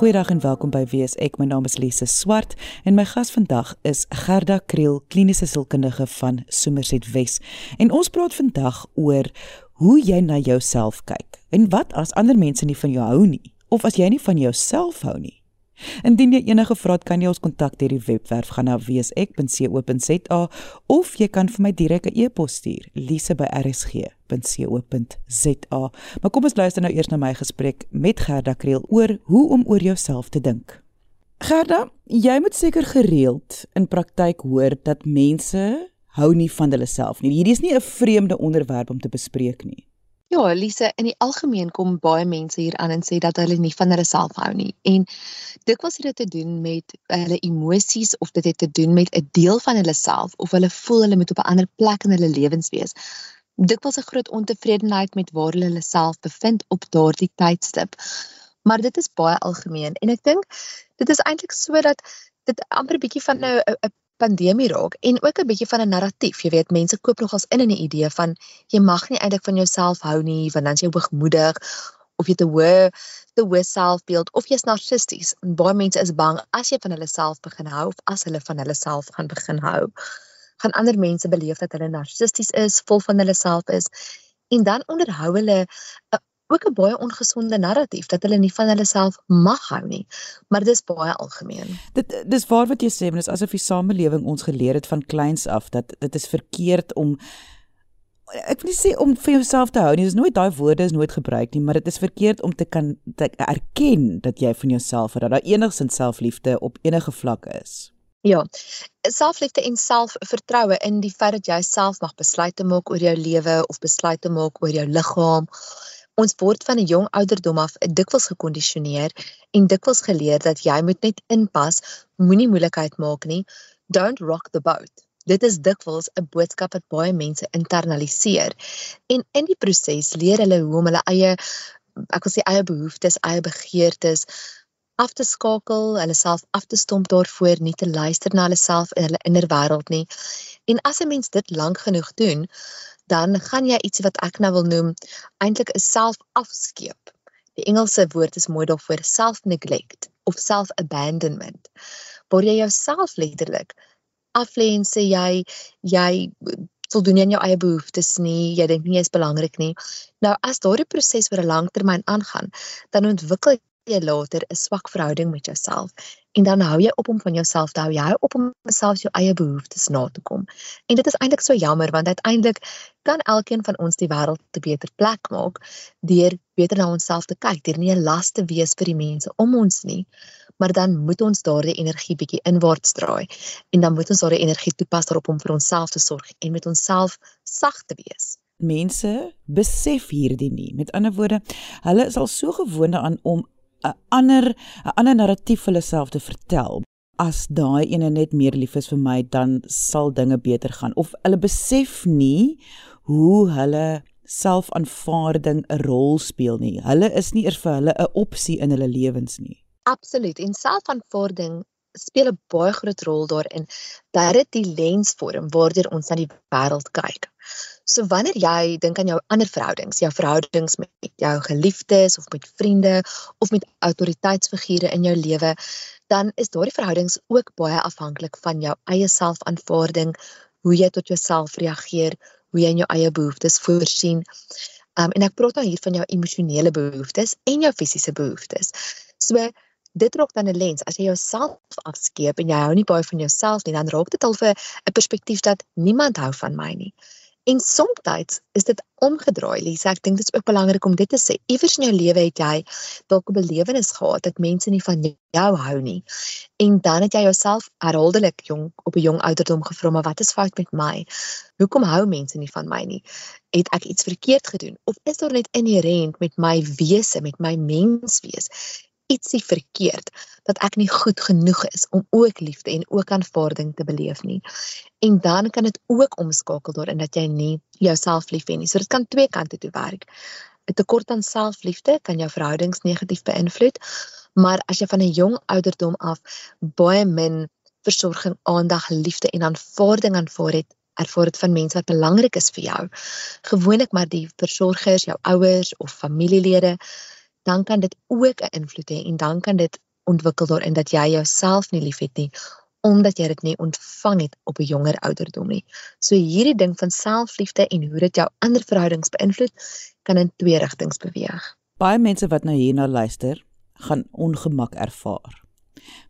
Goeiedag en welkom by Wees Ek. My naam is Lise Swart en my gas vandag is Gerda Kriel, kliniese sielkundige van Somerset Wes. En ons praat vandag oor hoe jy na jouself kyk en wat as ander mense nie van jou hou nie of as jy nie van jouself hou nie. Indien jy enige vrae het, kan jy ons kontak deur die webwerf gaan na weesek.co.za of jy kan vir my direk 'n e-pos stuur, lise@rsg.co.za. Maar kom ons luister nou eers na my gesprek met Gerda Kriel oor hoe om oor jouself te dink. Gerda, jy moet seker gereeld in praktyk hoor dat mense hou nie van hulle self nie. Hierdie is nie 'n vreemde onderwerp om te bespreek nie. Ja, Elise, in die algemeen kom baie mense hier aan en sê dat hulle nie van hulle self hou nie. En dikwels het dit te doen met hulle emosies of dit het te doen met 'n deel van hulle self of hulle voel hulle moet op 'n ander plek in hulle lewens wees. Dikwels 'n groot ontevredenheid met waar hulle hulle self bevind op daardie tydstip. Maar dit is baie algemeen en ek dink dit is eintlik sodat dit amper 'n bietjie van 'n 'n pandemie raak en ook 'n bietjie van 'n narratief. Jy weet, mense koop nogals in in 'n idee van jy mag nie eintlik van jouself hou nie, want dan is jy hoogmoedig of jy te hoë te hoë selfbeeld of jy's narcissisties. En baie mense is bang as jy van hulle self begin hou of as hulle van hulle self gaan begin hou, gaan ander mense beleef dat hulle narcissisties is, vol van hulle self is en dan onderhou hulle 'n ook 'n baie ongesonde narratief dat hulle nie van hulle self mag hou nie. Maar dis baie algemeen. Dit dis waar wat jy sê, want dit is asof die samelewing ons geleer het van kleins af dat dit is verkeerd om ek wil nie sê om vir jouself te hou nie. Dis nooit daai woorde is nooit gebruik nie, maar dit is verkeerd om te kan te erken dat jy van jouself dat daar enigsins selfliefde op enige vlak is. Ja. Selfliefde en selfvertroue in die feit dat jy self mag besluite maak oor jou lewe of besluite maak oor jou liggaam Ons word van 'n jong ouderdom af dikwels gekondisioneer en dikwels geleer dat jy moet net inpas, moenie moeilikheid maak nie. Don't rock the boat. Dit is dikwels 'n boodskap wat baie mense internaliseer. En in die proses leer hulle hoe om hulle eie ek wil sê eie behoeftes, eie begeertes af te skakel, hulle self af te stomp daarvoor, nie te luister na hulle self en hulle inner wêreld nie. En as 'n mens dit lank genoeg doen, dan gaan jy iets wat ek nou wil noem eintlik 'n selfafskeep. Die Engelse woord is mooi daarvoor self-neglect of self-abandonment. Waar jy jouself letterlik aflê en sê jy jy voldoen nie aan jou eie behoeftes nie, jy dink nie jy is belangrik nie. Nou as daardie proses oor 'n lang termyn aangaan, dan ontwikkel jy later 'n swak verhouding met jouself en dan hou jy op om van jouself te hou. Jy hou op om selfs jou eie behoeftes na te kom. En dit is eintlik so jammer want uiteindelik kan elkeen van ons die wêreld 'n beter plek maak deur beter na onsself te kyk, deur nie 'n las te wees vir die mense om ons nie, maar dan moet ons daardie energie bietjie inwaarts draai en dan moet ons daardie energie toepas daarop om vir onsself te sorg en met onsself sag te wees mense besef hierdie nie. Met ander woorde, hulle is al so gewoond aan om 'n ander 'n ander narratief vir hulle self te vertel. As daai ene net meer lief is vir my, dan sal dinge beter gaan of hulle besef nie hoe hulle selfaanvaarding 'n rol speel nie. Hulle is nie eers vir hulle 'n opsie in hulle lewens nie. Absoluut. En selfaanvaarding speel 'n baie groot rol daarin dat dit die lens vorm waardeur ons na die wêreld kyk. So wanneer jy dink aan jou ander verhoudings, jou verhoudings met jou geliefdes of met vriende of met autoriteitsfigure in jou lewe, dan is daardie verhoudings ook baie afhanklik van jou eie selfaanvaarding, hoe jy tot jouself reageer, hoe jy in jou eie behoeftes voorsien. Um en ek praat nou hier van jou emosionele behoeftes en jou fisiese behoeftes. So dit raak dan 'n lens as jy jouself afskeep en jy hou nie baie van jouself nie dan raak dit al vir 'n perspektief dat niemand hou van my nie. En soms is dit omgedraai, Lisa. Ek dink dit is ook belangrik om dit te sê. Iewers in jou lewe het jy dalk 'n belewenis gehad dat mense nie van jou hou nie. En dan het jy jouself herhaaldelik jong op 'n jong ouderdom gevra, maar wat is fout met my? Hoekom hou mense nie van my nie? Het ek iets verkeerd gedoen of is daar net inherënt met my wese, met my menswees ietsie verkeerd dat ek nie goed genoeg is om ook liefde en ook aanvaarding te beleef nie. En dan kan dit ook omskakel daarin dat jy nie jouself liefhet nie. So dit kan twee kante toe werk. 'n Tekort aan selfliefde kan jou verhoudings negatief beïnvloed, maar as jy van 'n jong ouderdom af baie min versorging, aandag, liefde en aanvaarding aanvaar het, ervaar dit van mense wat belangrik is vir jou. Gewoonlik maar die versorgers, jou ouers of familielede dan kan dit ook 'n invloed hê en dan kan dit ontwikkel daarin dat jy jouself nie liefhet nie omdat jy dit nie ontvang het op 'n jonger ouderdom nie. So hierdie ding van selfliefde en hoe dit jou ander verhoudings beïnvloed, kan in twee rigtings beweeg. Baie mense wat nou hierna luister, gaan ongemak ervaar.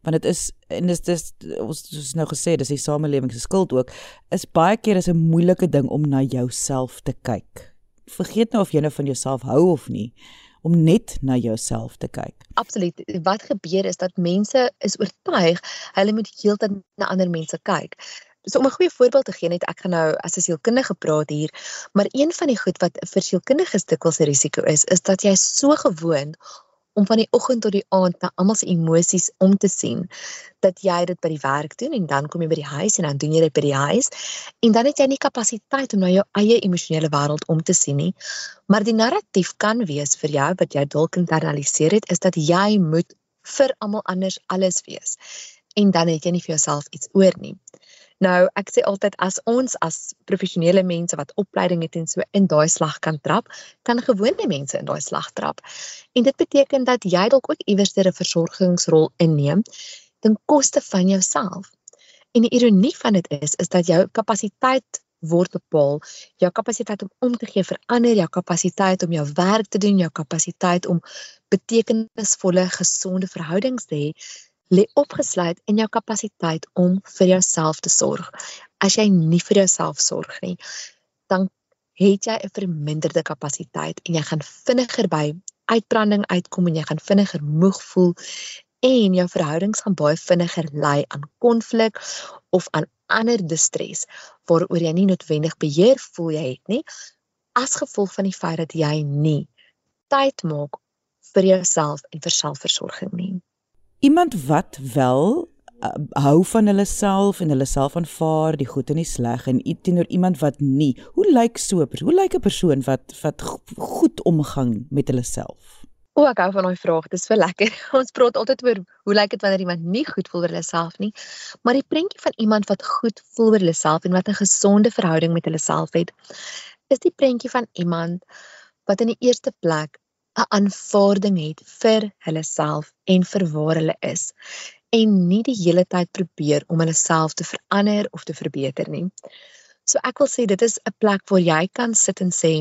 Want dit is en dit is ons soos nou gesê, dis die samelewing se skuld ook, is baie keer is 'n moeilike ding om na jouself te kyk. Vergeet nou of jy nou van jouself hou of nie, om net na jouself te kyk. Absoluut. Wat gebeur is dat mense is oortuig hulle moet heeltyd na ander mense kyk. So om 'n goeie voorbeeld te gee, net ek gaan nou as 'n sielkundige praat hier, maar een van die goed wat vir sielkundiges dikwels 'n risiko is, is dat jy so gewoond om van die oggend tot die aand na almal se emosies om te sien dat jy dit by die werk doen en dan kom jy by die huis en dan doen jy dit by die huis en dan het jy nie kapasiteit om na jou eie emosionele wêreld om te sien nie. Maar die narratief kan wees vir jou wat jy dalk internaliseer het is dat jy moet vir almal anders alles wees en dan het jy nie vir jouself iets oor nie Nou, ek sê altyd as ons as professionele mense wat opleiding het en so in daai slag kan trap, kan gewone mense in daai slag trap. En dit beteken dat jy dalk ook iewers 'n versorgingsrol inneem ten koste van jouself. En die ironie van dit is is dat jou kapasiteit word bepaal, jou kapasiteit om om te gee vir ander, jou kapasiteit om jou werk te doen, jou kapasiteit om betekenisvolle gesonde verhoudings te hê lê opgesluit in jou kapasiteit om vir jouself te sorg. As jy nie vir jouself sorg nie, dan het jy 'n verminderde kapasiteit en jy gaan vinniger by uitbranding uitkom en jy gaan vinniger moeg voel en jou verhoudings gaan baie vinniger lei aan konflik of aan ander distres waaroor jy nie noodwendig beheer voel jy het nie as gevolg van die feit dat jy nie tyd maak vir jouself en vir selfversorging nie iemand wat wel uh, hou van hulle self en hulle self aanvaar die goed en die sleg en teenoor iemand wat nie. Hoe lyk so 'n persoon? Hoe lyk 'n persoon wat wat goed omgang met hulle self? O, ek hou van daai vraag. Dit is vir lekker. Ons praat altyd oor hoe lyk dit wanneer iemand nie goed voel oor hulle self nie. Maar die prentjie van iemand wat goed voel oor hulle self en wat 'n gesonde verhouding met hulle self het, is die prentjie van iemand wat in die eerste plek 'n aanvaarding het vir hulle self en vir waar hulle is en nie die hele tyd probeer om hulle self te verander of te verbeter nie. So ek wil sê dit is 'n plek waar jy kan sit en sê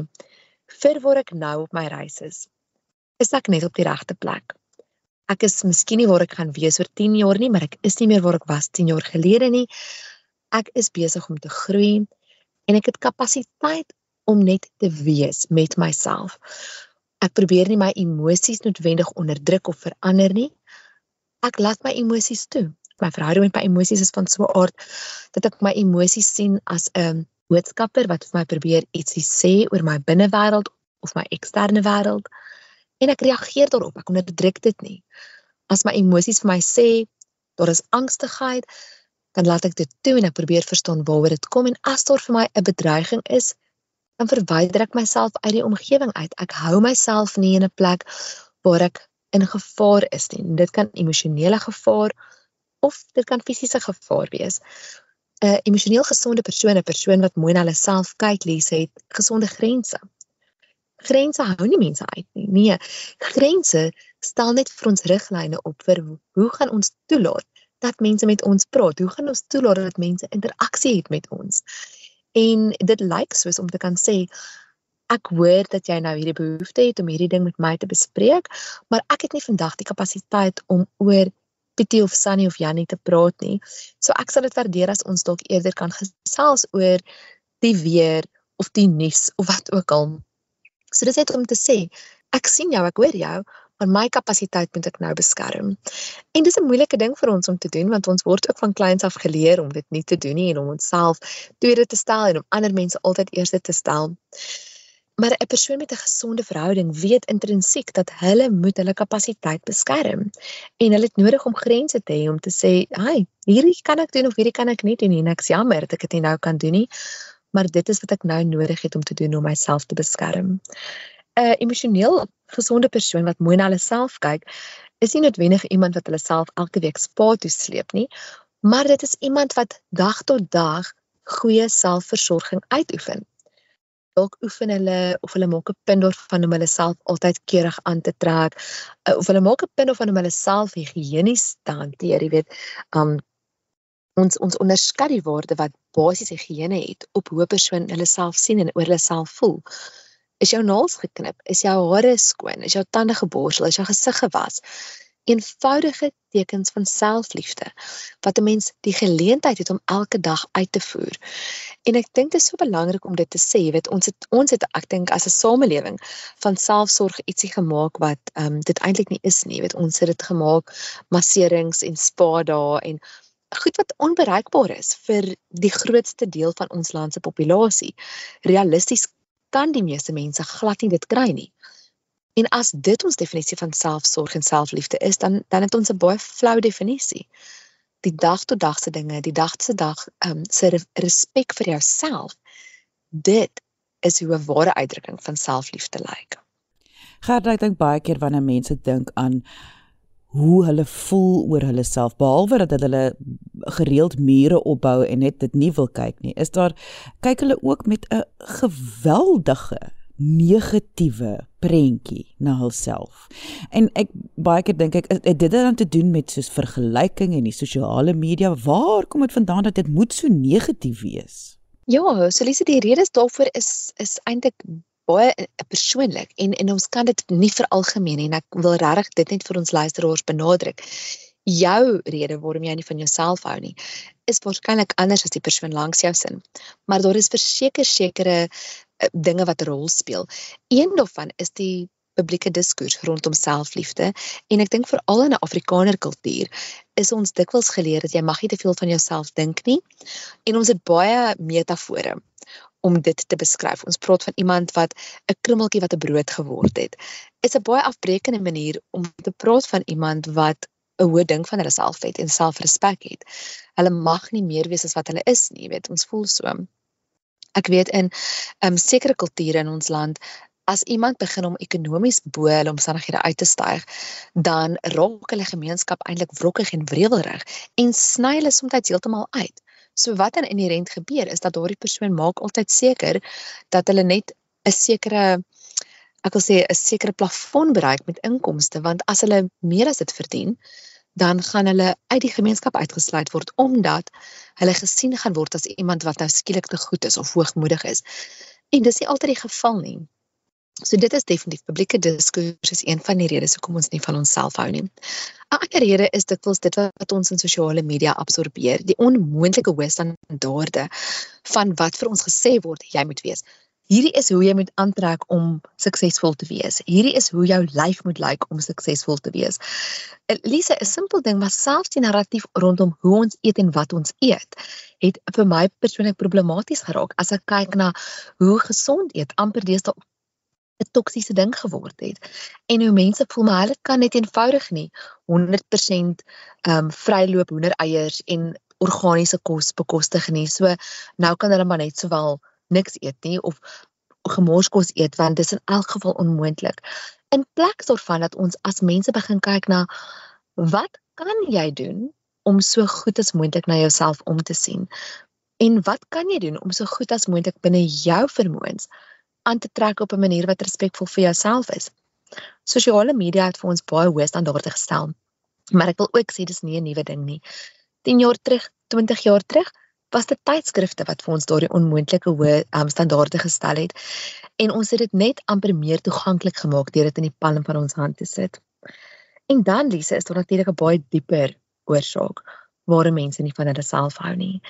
vir waar ek nou op my reis is, is ek net op die regte plek. Ek is miskien nie waar ek gaan wees oor 10 jaar nie, maar ek is nie meer waar ek was 10 jaar gelede nie. Ek is besig om te groei en ek het kapasiteit om net te wees met myself ek probeer nie my emosies noodwendig onderdruk of verander nie. Ek laat my emosies toe. My verhouding met my emosies is van so 'n aard dat ek my emosies sien as 'n boodskapper wat vir my probeer ietsie sê oor my binnewêreld of my eksterne wêreld en ek reageer daarop. Ek onderdruk dit nie. As my emosies vir my sê daar is angstigheid, dan laat ek dit toe en ek probeer verstaan waaroor dit kom en as daar vir my 'n bedreiging is, dan verwyder ek myself uit die omgewing uit. Ek hou myself nie in 'n plek waar ek in gevaar is nie. En dit kan emosionele gevaar of dit kan fisiese gevaar wees. 'n Emosioneel gesonde persoon, 'n persoon wat mooi na hulle self kyk, lees het gesonde grense. Grense hou nie mense uit nie. Nee, grense stel net vir ons riglyne op vir hoe gaan ons toelaat dat mense met ons praat? Hoe gaan ons toelaat dat mense interaksie het met ons? En dit lyk soos om te kan sê ek hoor dat jy nou hierdie behoefte het om hierdie ding met my te bespreek, maar ek het nie vandag die kapasiteit om oor Pietie of Sunny of Jannie te praat nie. So ek sal dit waardeer as ons dalk eerder kan gesels oor die weer of die nuus of wat ook al. So dis net om te sê, ek sien jou, ek hoor jou, maar my kapasiteit moet ek nou beskerm. En dis 'n moeilike ding vir ons om te doen want ons word ook van kleins af geleer om dit nie te doen nie en om onsself tweede te stel en om ander mense altyd eerste te stel. Maar 'n persoon met 'n gesonde verhouding weet intrinsiek dat hulle moet hulle kapasiteit beskerm en hulle het nodig om grense te hê om te sê, "Hai, hierdie kan ek doen of hierdie kan ek nie doen nie. Ek's jammer dat ek dit nie nou kan doen nie." Maar dit is wat ek nou nodig het om te doen om myself te beskerm. 'n emosioneel gesonde persoon wat mooi na hulle self kyk, is nie noodwendig iemand wat hulle self elke week spa toe sleep nie, maar dit is iemand wat dag tot dag goeie selfversorging uitoefen. dalk oefen hulle of hulle maak 'n punt daarvan om hulle self altyd keurig aan te trek uh, of hulle maak 'n punt daarvan om hulle self higiënies te hanteer, jy weet. Um ons ons onderskat die waarde wat basiese higiëne het op hoe 'n persoon hulle self sien en oor hulle self voel. Is jou naels geknip? Is jou hare skoon? Is jou tande geborsel? Is jou gesig gewas? eenvoudige tekens van selfliefde wat 'n mens die geleentheid het om elke dag uit te voer. En ek dink dit is so belangrik om dit te sê, jy weet ons het ons het ek dink as 'n samelewing van selfsorg ietsie gemaak wat ehm um, dit eintlik nie is nie, jy weet ons het dit gemaak masserings en spa dae en goed wat onbereikbaar is vir die grootste deel van ons land se populasie. Realisties kan die meeste mense glad nie dit kry nie. En as dit ons definisie van selfsorg en selfliefde is, dan dan het ons 'n baie flou definisie. Die dag tot dag se dinge, die dag se dag ehm um, se respek vir jouself. Dit is hoe 'n ware uitdrukking van selfliefde lyk. Gert, ek dink baie keer wanneer mense dink aan hoe hulle voel oor hulle self behalwe dat hulle gereeld mure opbou en net dit nie wil kyk nie is daar kyk hulle ook met 'n geweldige negatiewe prentjie na hulself. En ek baie keer dink ek het dit dan te doen met soos vergelyking en die sosiale media. Waar kom dit vandaan dat dit moet so negatief wees? Ja, so Lise, die redes daarvoor is is eintlik baie eh, persoonlik en en ons kan dit nie veralgemeen en ek wil regtig dit net vir ons luisteraars benadruk. Jou rede waarom jy nie van jouself hou nie, is waarskynlik anders as die persoon langs jou sin. Maar daar is verseker sekere Eh, dinge wat 'n rol speel. Een daarvan is die publieke diskurs rondom selfliefde en ek dink veral in 'n Afrikaner kultuur is ons dikwels geleer dat jy mag nie te veel van jouself dink nie en ons het baie metafore om dit te beskryf. Ons praat van iemand wat 'n krummeltjie wat 'n brood geword het. Is 'n baie afbreekende manier om te praat van iemand wat 'n hoë ding van hulle self het en selfrespek het. Hulle mag nie meer wees as wat hulle is nie, weet ons voel so. Ek weet in um, sekere kulture in ons land as iemand begin om ekonomies bo hulle omstandighede uit te styg, dan raak hulle gemeenskap eintlik wrokkig en wrevelrig en sny hulle soms heeltemal uit. So wat dan inherent gebeur is dat daardie persoon maak altyd seker dat hulle net 'n sekere ek wil sê 'n sekere plafon bereik met inkomste want as hulle meer as dit verdien, dan gaan hulle uit die gemeenskap uitgesluit word omdat hulle gesien gaan word as iemand wat nou skielik te goed is of hoogmoedig is. En dis nie altyd die geval nie. So dit is definitief publieke diskurs is een van die redes hoekom ons nie van onsself hou nie. 'n Ander rede is dikwels dit wat ons in sosiale media absorbeer, die onmoontlike hoë standaarde van wat vir ons gesê word jy moet wees. Hierdie is hoe jy moet aantrek om suksesvol te wees. Hierdie is hoe jou lyf moet lyk om suksesvol te wees. Elise, 'n simpel ding, maar selfs die narratief rondom hoe ons eet en wat ons eet, het vir my persoonlik problematies geraak as ek kyk na hoe gesond eet amper deesdae 'n toksiese ding geword het. En hoe mense voel maar hulle kan net eenvoudig nie 100% ehm um, vryloop hoendereiers en organiese kos bekostig nie. So nou kan hulle maar net sowel niks eet nie of gemorskos eet want dit is in elk geval onmoontlik. In plek daarvan dat ons as mense begin kyk na wat kan jy doen om so goed as moontlik na jouself om te sien? En wat kan jy doen om so goed as moontlik binne jou vermoëns aan te trek op 'n manier wat respekvol vir jouself is? Sosiale media het vir ons baie hoë standaarde gestel. Maar ek wil ook sê dis nie 'n nuwe ding nie. 10 jaar terug, 20 jaar terug, was dit tydskrifte wat vir ons daardie onmoontlike hoë um, standaarde gestel het en ons het dit net amper meer toeganklik gemaak deur dit in die palm van ons hand te sit. En dan Lise is daar natuurlik 'n baie dieper oorsaak waarom mense nie van hulle self hou nie.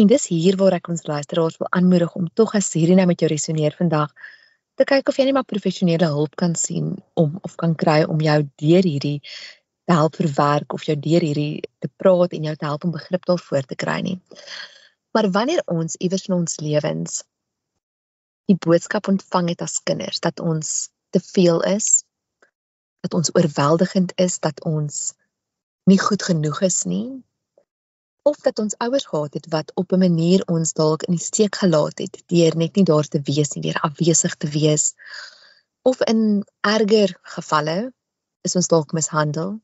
En dis hier waar ek ons luisteraars wil aanmoedig om tog as hierdie nou met jou resoneer vandag te kyk of jy nie maar professionele hulp kan sien om of kan kry om jou deur hierdie te help verwerk of jou deur hierdie te praat en jou te help om begrip daarvoor te kry nie. Maar wanneer ons iewers in ons lewens die boodskap ontvang het as kinders dat ons te veel is, dat ons oorweldigend is, dat ons nie goed genoeg is nie, of dat ons ouers gehad het wat op 'n manier ons dalk in die steek gelaat het deur net nie daar te wees nie, deur afwesig te wees, of in erger gevalle is ons dalk mishandel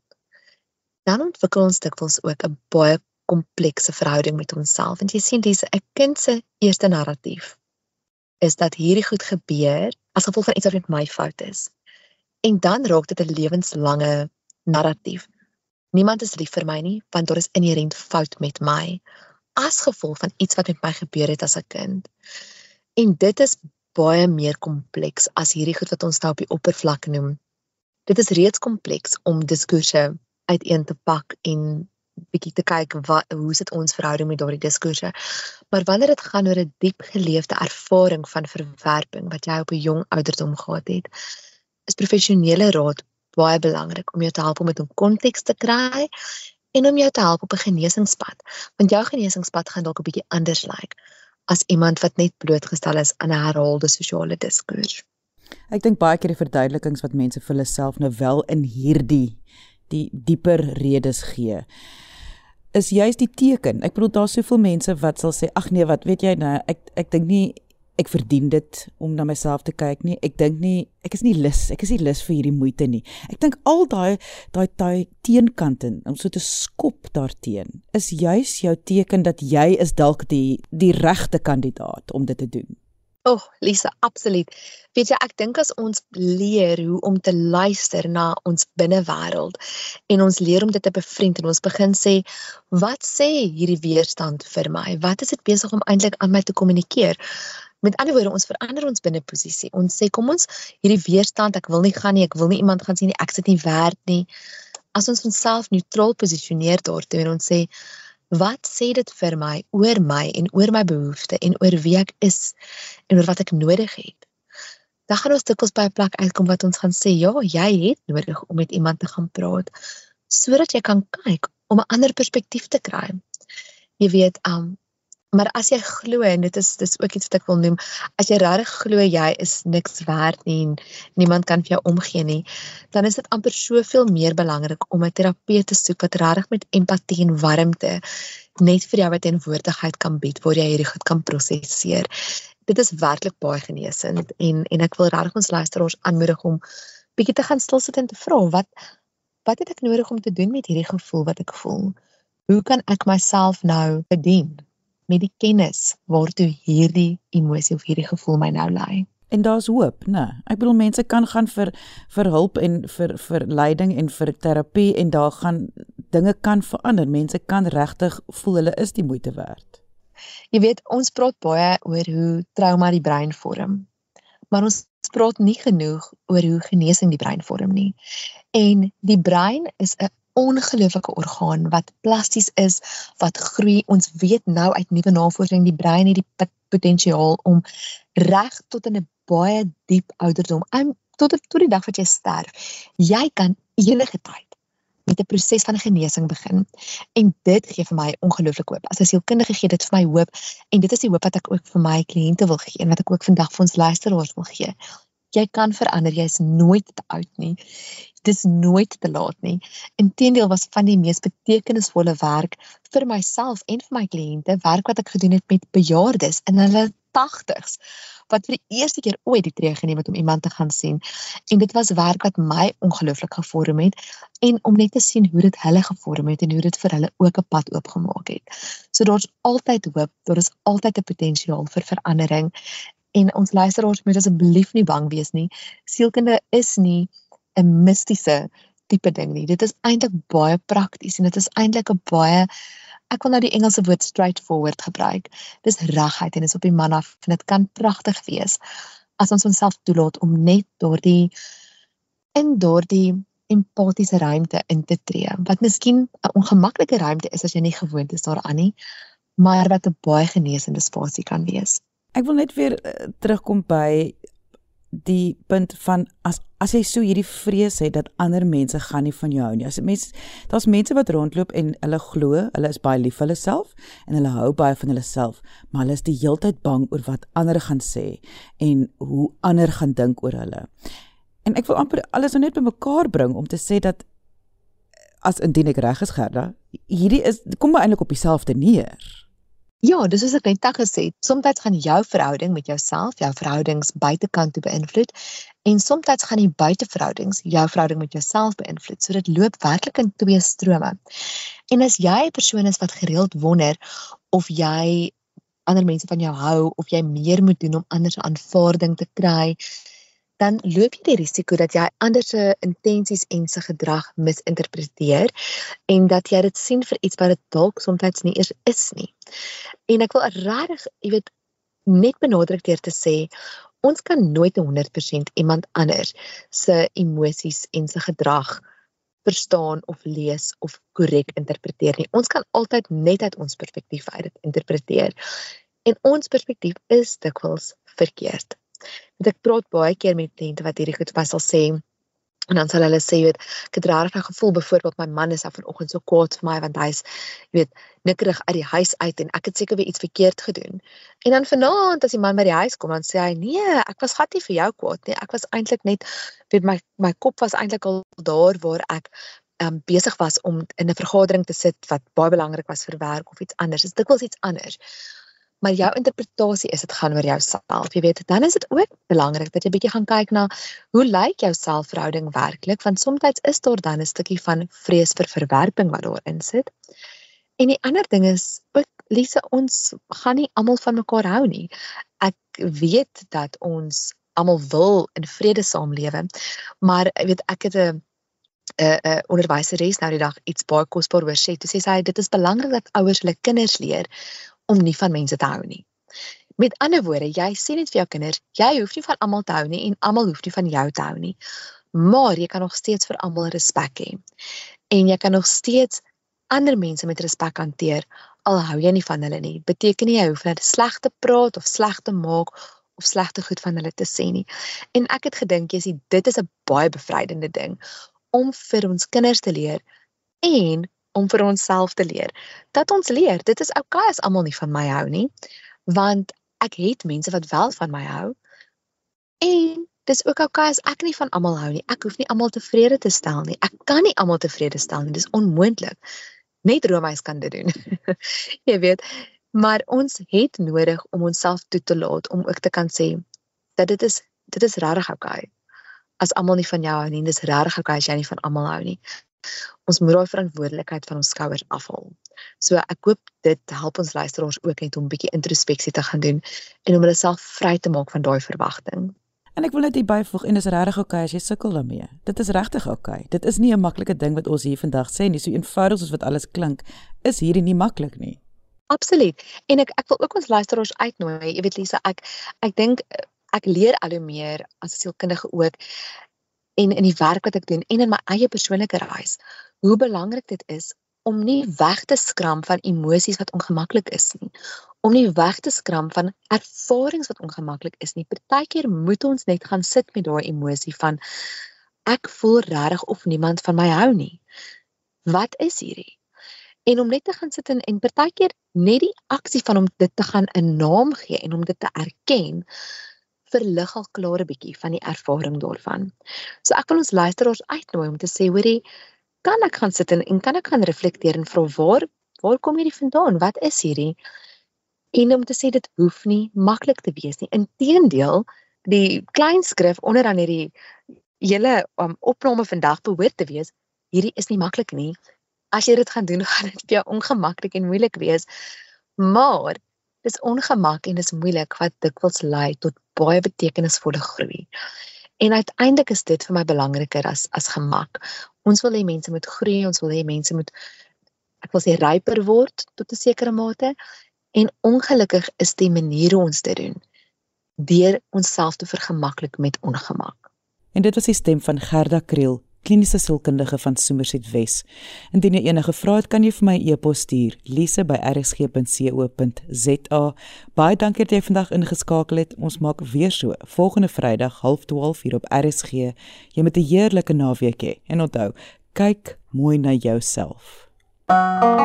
dan ontwikkel ons dikwels ook 'n baie komplekse verhouding met onsself. En jy sien dis 'n kind se eerste narratief is dat hierdie goed gebeur as gevolg van iets wat met my fout is. En dan raak dit 'n lewenslange narratief. Niemand is lief vir my nie want daar is inherënt fout met my as gevolg van iets wat met my gebeur het as 'n kind. En dit is baie meer kompleks as hierdie goed wat ons nou op die oppervlak noem. Dit is reeds kompleks om diskurse uiteen te pak en bietjie te kyk wat hoe sit ons verhouding met daardie diskurse. Maar wanneer dit gaan oor 'n diep geleefde ervaring van verwerping wat jy op 'n jong ouderdom gehad het, is professionele raad baie belangrik om jou te help om dit in konteks te kry en om jou te help op 'n genesingspad. Want jou genesingspad gaan dalk 'n bietjie anders lyk as iemand wat net blootgestel is aan 'n herhaalde sosiale diskurs. Ek dink baie keer die verduidelikings wat mense vir hulle self nou wel in hierdie die dieper redes gee is juist die teken. Ek bedoel daar's soveel mense wat sal sê ag nee, wat weet jy nou, ek ek dink nie ek verdien dit om na myself te kyk nie. Ek dink nie ek is nie lus, ek is nie lus vir hierdie moeite nie. Ek dink al daai daai daai teenkante om so te skop daarteen is juis jou teken dat jy is dalk die die regte kandidaat om dit te doen. O, oh, Lisa, absoluut. Weet jy, ek dink as ons leer hoe om te luister na ons binnewêreld en ons leer om dit te bevriend en ons begin sê, wat sê hierdie weerstand vir my? Wat is dit besig om eintlik aan my te kommunikeer? Met ander woorde, ons verander ons binneposisie. Ons sê, kom ons hierdie weerstand, ek wil nie gaan nie, ek wil nie iemand gaan sien nie, ek sit nie werd nie. As ons onsself neutraal posisioneer daartoe en ons sê, wat sê dit vir my oor my en oor my behoeftes en oor wie ek is en oor wat ek nodig het. Dan gaan ons dikwels by 'n plek uitkom wat ons gaan sê, ja, jy het nodig om met iemand te gaan praat sodat jy kan kyk om 'n ander perspektief te kry. Jy weet, um Maar as jy glo en dit is dis ook iets wat ek wil noem, as jy regtig glo jy is niks werd nie en niemand kan vir jou omgee nie, dan is dit amper soveel meer belangrik om 'n terapeut te soek wat regtig met empatie en warmte net vir jou wat teenwoordigheid kan bied waar jy hierdie goed kan prosesseer. Dit is werklik baie genesend en en ek wil regtig ons luisteraars aanmoedig om bietjie te gaan stil sit en te vra wat wat het ek nodig om te doen met hierdie gevoel wat ek voel? Hoe kan ek myself nou bedien? Met die kennis waartoe hierdie emosie of hierdie gevoel my nou lei. En daar's hoop, né? Ek bedoel mense kan gaan vir vir hulp en vir vir leiding en vir terapie en daar gaan dinge kan verander. Mense kan regtig voel hulle is die moeite werd. Jy weet, ons praat baie oor hoe trauma die brein vorm. Maar ons praat nie genoeg oor hoe genesing die brein vorm nie. En die brein is 'n ongelooflike orgaan wat plasties is, wat groei. Ons weet nou uit nuwe navorsing die brein het die potensiaal om reg tot in 'n baie diep ouderdom, tot tot die dag wat jy sterf. Jy kan enige tyd met 'n proses van genesing begin. En dit gee vir my ongelooflik hoop. As 'n sielkundige gee dit vir my hoop en dit is die hoop wat ek ook vir my kliënte wil gee en wat ek ook vandag vir ons luisteraars wil gee. Jy kan verander, jy's nooit te oud nie dis nooit te laat nie. Inteendeel was van die mees betekenisvolle werk vir myself en vir my kliënte werk wat ek gedoen het met bejaardes in hulle 80s wat vir die eerste keer ooit die tree geneem het om iemand te gaan sien. En dit was werk wat my ongelooflik gevorm het en om net te sien hoe dit hulle gevorm het en hoe dit vir hulle ook 'n pad oopgemaak het. So daar's altyd hoop, daar is altyd 'n potensiaal vir verandering. En ons luisteraars moet asseblief nie bang wees nie. Sielkunde is nie 'n mistiese tipe ding nie. Dit is eintlik baie prakties en dit is eintlik 'n baie ek wil nou die Engelse woord straightforward gebruik. Dis regheid en is op die man af en dit kan pragtig wees as ons onsself toelaat om net daardie in daardie empatiese ruimte in te tree. Wat miskien 'n ongemaklike ruimte is as jy nie gewoond is daaraan nie, maar wat 'n baie genesende spasie kan wees. Ek wil net weer uh, terugkom by die punt van as as jy so hierdie vrees het dat ander mense gaan nie van jou hou nie. As mense daar's mense wat rondloop en hulle glo, hulle is baie lief vir hulle self en hulle hou baie van hulle self, maar hulle is die heeltyd bang oor wat ander gaan sê en hoe ander gaan dink oor hulle. En ek wil amper alles nou net bymekaar bring om te sê dat as indien ek reg is Gerda, hierdie is kom maar eintlik op dieselfde neer. Ja, dis soos ek net gesê het, soms gaan jou verhouding met jouself, jou verhoudings buitekant toe beïnvloed en soms gaan die buiteverhoudings jou verhouding met jouself beïnvloed. So dit loop werklik in twee strome. En as jy 'n persoon is wat gereeld wonder of jy ander mense van jou hou of jy meer moet doen om ander se aanvaarding te kry, dan loop jy die risiko dat jy ander se intensies en se gedrag misinterpreteer en dat jy dit sien vir iets wat dit dalk soms nie eers is nie. En ek wil regtig, jy weet, net benadruk deur te sê ons kan nooit 100% iemand anders se emosies en se gedrag verstaan of lees of korrek interpreteer nie. Ons kan altyd net uit ons perspektief uit dit interpreteer. En ons perspektief is dikwels verkeerd. Want ek praat baie keer met kliënte wat hierdie goed vas sal sê En dan sal hulle sê, weet, ek het regtig 'n gevoel byvoorbeeld my man is af vanoggend so kwaad vir my want hy's jy weet, nikkerig uit die huis uit en ek het seker weer iets verkeerd gedoen. En dan vanaand as die man by die huis kom, dan sê hy, "Nee, ek was glad nie vir jou kwaad nie. Ek was eintlik net weet my my kop was eintlik al daar waar ek um besig was om in 'n vergadering te sit wat baie belangrik was vir werk of iets anders. Dit is dikwels iets anders maar jou interpretasie is dit gaan oor jouself. Jy weet, dan is dit ook belangrik dat jy bietjie gaan kyk na hoe lyk jou selfverhouding werklik want soms is daar dan 'n stukkie van vrees vir verwerping wat daarin sit. En die ander ding is ook Lise, ons gaan nie almal van mekaar hou nie. Ek weet dat ons almal wil in vrede saamlewe, maar jy weet ek het 'n 'n 'n onderwyseres nou die dag iets baie kosbaar oor sê. Toe sê sy dit is belangrik dat ouers hulle kinders leer om nie van mense te hou nie. Met ander woorde, jy sê net vir jou kinders, jy hoef nie van almal te hou nie en almal hoef nie van jou te hou nie. Maar jy kan nog steeds vir almal respek hê. En jy kan nog steeds ander mense met respek hanteer al hou jy nie van hulle nie. Beteken nie jy hoef net sleg te praat of sleg te maak of slegte goed van hulle te sê nie. En ek het gedink jy sê dit is 'n baie bevrydende ding om vir ons kinders te leer en om vir onsself te leer. Dat ons leer, dit is oukei okay as almal nie van my hou nie, want ek het mense wat wel van my hou. En dis ook oukei okay as ek nie van almal hou nie. Ek hoef nie almal tevrede te stel nie. Ek kan nie almal tevrede stel nie. Dis onmoontlik. Net Romeis kan dit doen. Jy weet, maar ons het nodig om onsself toe te laat om ook te kan sê dat dit is dit is regtig oukei. Okay. As almal nie van jou hou nie, dis regtig oukei okay as jy nie van almal hou nie ons moet daai verantwoordelikheid van ons skouers afhaal. So ek hoop dit help ons luisteraars ook net om 'n bietjie introspeksie te gaan doen en om hulle self vry te maak van daai verwagting. En ek wil net hier byvoeg en dis regtig oukei okay as jy sukkel daarmee. Dit is regtig oukei. Okay. Dit is nie 'n maklike ding wat ons hier vandag sê nie. So eenvoudig soos wat alles klink, is hierdie nie maklik nie. Absoluut. En ek ek wil ook ons luisteraars uitnooi. Jy weet Lisa, ek ek dink ek leer al hoe meer as sielkundige ook en in die werk wat ek doen en in my eie persoonlike reis hoe belangrik dit is om nie weg te skram van emosies wat ongemaklik is nie om nie weg te skram van ervarings wat ongemaklik is nie. Partykeer moet ons net gaan sit met daai emosie van ek voel regtig of niemand van my hou nie. Wat is hierdie? En om net te gaan sit en en partykeer net die aksie van om dit te gaan 'n naam gee en om dit te erken verlig al klaar 'n bietjie van die ervaring daarvan. So ek wil ons luisteraars uitnooi om te sê, hoorie, kan ek gaan sit en, en kan ek gaan reflekteer en vra waar waar kom hierdie vandaan? Wat is hierdie? En om te sê dit hoef nie maklik te wees nie. Inteendeel, die klein skrif onder aan hierdie hele um, opname vandag behoort te wees, hierdie is nie maklik nie. As jy dit gaan doen, gaan dit vir jou ongemaklik en moeilik wees. Maar dis ongemak en dis moeilik wat dikwels lei tot baie betekenisvolle groei. En uiteindelik is dit vir my belangriker as as gemak. Ons wil hê mense moet groei, ons wil hê mense moet ek wil sê ryper word tot 'n sekere mate en ongelukkig is die manier hoe ons dit doen deur onsself te vergemaklik met ongemak. En dit was die stem van Gerda Kriel kliniese sielkundige van Somerset Wes. Indien jy enige vrae het, kan jy vir my e-pos stuur: lise@rsg.co.za. Baie dankie dat jy vandag ingeskakel het. Ons maak weer so volgende Vrydag 12:30 hier op RSG. Jy moet 'n heerlike naweek hê en onthou, kyk mooi na jouself. Thank you.